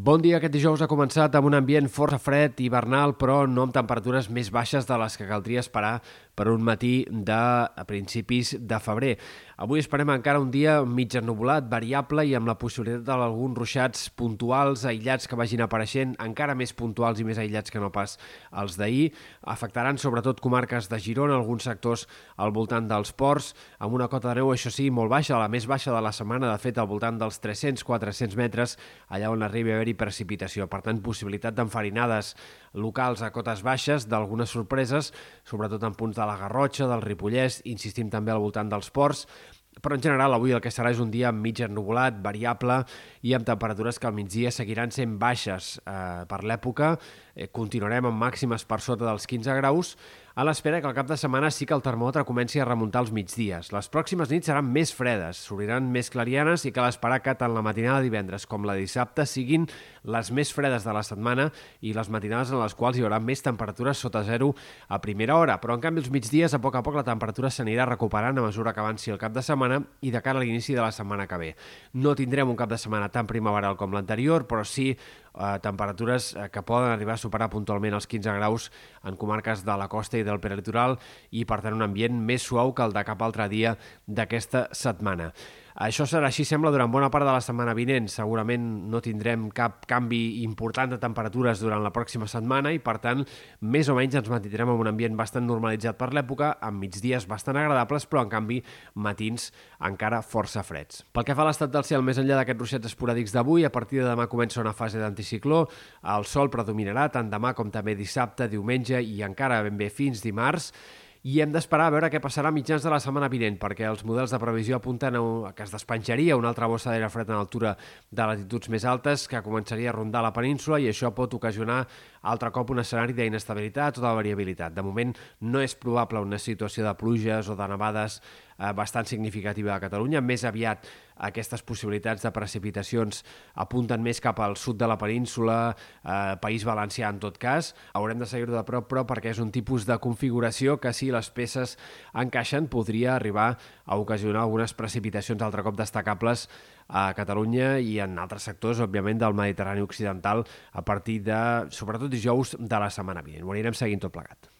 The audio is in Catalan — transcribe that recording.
Bon dia. Aquest dijous ha començat amb un ambient força fred, hivernal, però no amb temperatures més baixes de les que caldria esperar per un matí de a principis de febrer. Avui esperem encara un dia mig ennubulat, variable i amb la possibilitat d'alguns ruixats puntuals, aïllats que vagin apareixent, encara més puntuals i més aïllats que no pas els d'ahir. Afectaran sobretot comarques de Girona, alguns sectors al voltant dels ports, amb una cota de neu, això sí, molt baixa, la més baixa de la setmana, de fet, al voltant dels 300-400 metres, allà on arribi a haver-hi precipitació. Per tant, possibilitat d'enfarinades locals a cotes baixes, d'algunes sorpreses, sobretot en punts de la Garrotxa, del Ripollès, insistim també al voltant dels ports, però en general avui el que serà és un dia mig ennubulat, variable i amb temperatures que al migdia seguiran sent baixes eh, per l'època. Eh, continuarem amb màximes per sota dels 15 graus, a l'espera que al cap de setmana sí que el termòmetre comenci a remuntar els migdies. Les pròximes nits seran més fredes, s'obriran més clarianes i cal esperar que tant la matinada de divendres com la dissabte siguin les més fredes de la setmana i les matinades en les quals hi haurà més temperatures sota zero a primera hora. Però, en canvi, els migdies, a poc a poc, la temperatura s'anirà recuperant a mesura que avanci el cap de setmana i de cara a l'inici de la setmana que ve. No tindrem un cap de setmana tan primaveral com l'anterior, però sí eh, temperatures eh, que poden arribar a superar puntualment els 15 graus en comarques de la costa i del peritoral i, per tant, un ambient més suau que el de cap altre dia d'aquesta setmana. Això serà així, sembla, durant bona part de la setmana vinent. Segurament no tindrem cap canvi important de temperatures durant la pròxima setmana i, per tant, més o menys ens mantindrem en un ambient bastant normalitzat per l'època, amb migdies bastant agradables, però, en canvi, matins encara força freds. Pel que fa a l'estat del cel, més enllà d'aquests ruixats esporàdics d'avui, a partir de demà comença una fase d'anticicló. El sol predominarà tant demà com també dissabte, diumenge i encara ben bé fins dimarts i hem d'esperar a veure què passarà a mitjans de la setmana vinent, perquè els models de previsió apunten a que es despenjaria una altra bossa d'aire fred en altura de latituds més altes que començaria a rondar la península i això pot ocasionar altre cop un escenari d'inestabilitat o de variabilitat. De moment no és probable una situació de pluges o de nevades eh, bastant significativa a Catalunya. Més aviat aquestes possibilitats de precipitacions apunten més cap al sud de la península, eh, País Valencià en tot cas. Haurem de seguir-ho de prop, però perquè és un tipus de configuració que si les peces encaixen podria arribar a ocasionar algunes precipitacions altre cop destacables a Catalunya i en altres sectors, òbviament, del Mediterrani Occidental a partir de, sobretot dijous, de la setmana vinent. Ho anirem seguint tot plegat.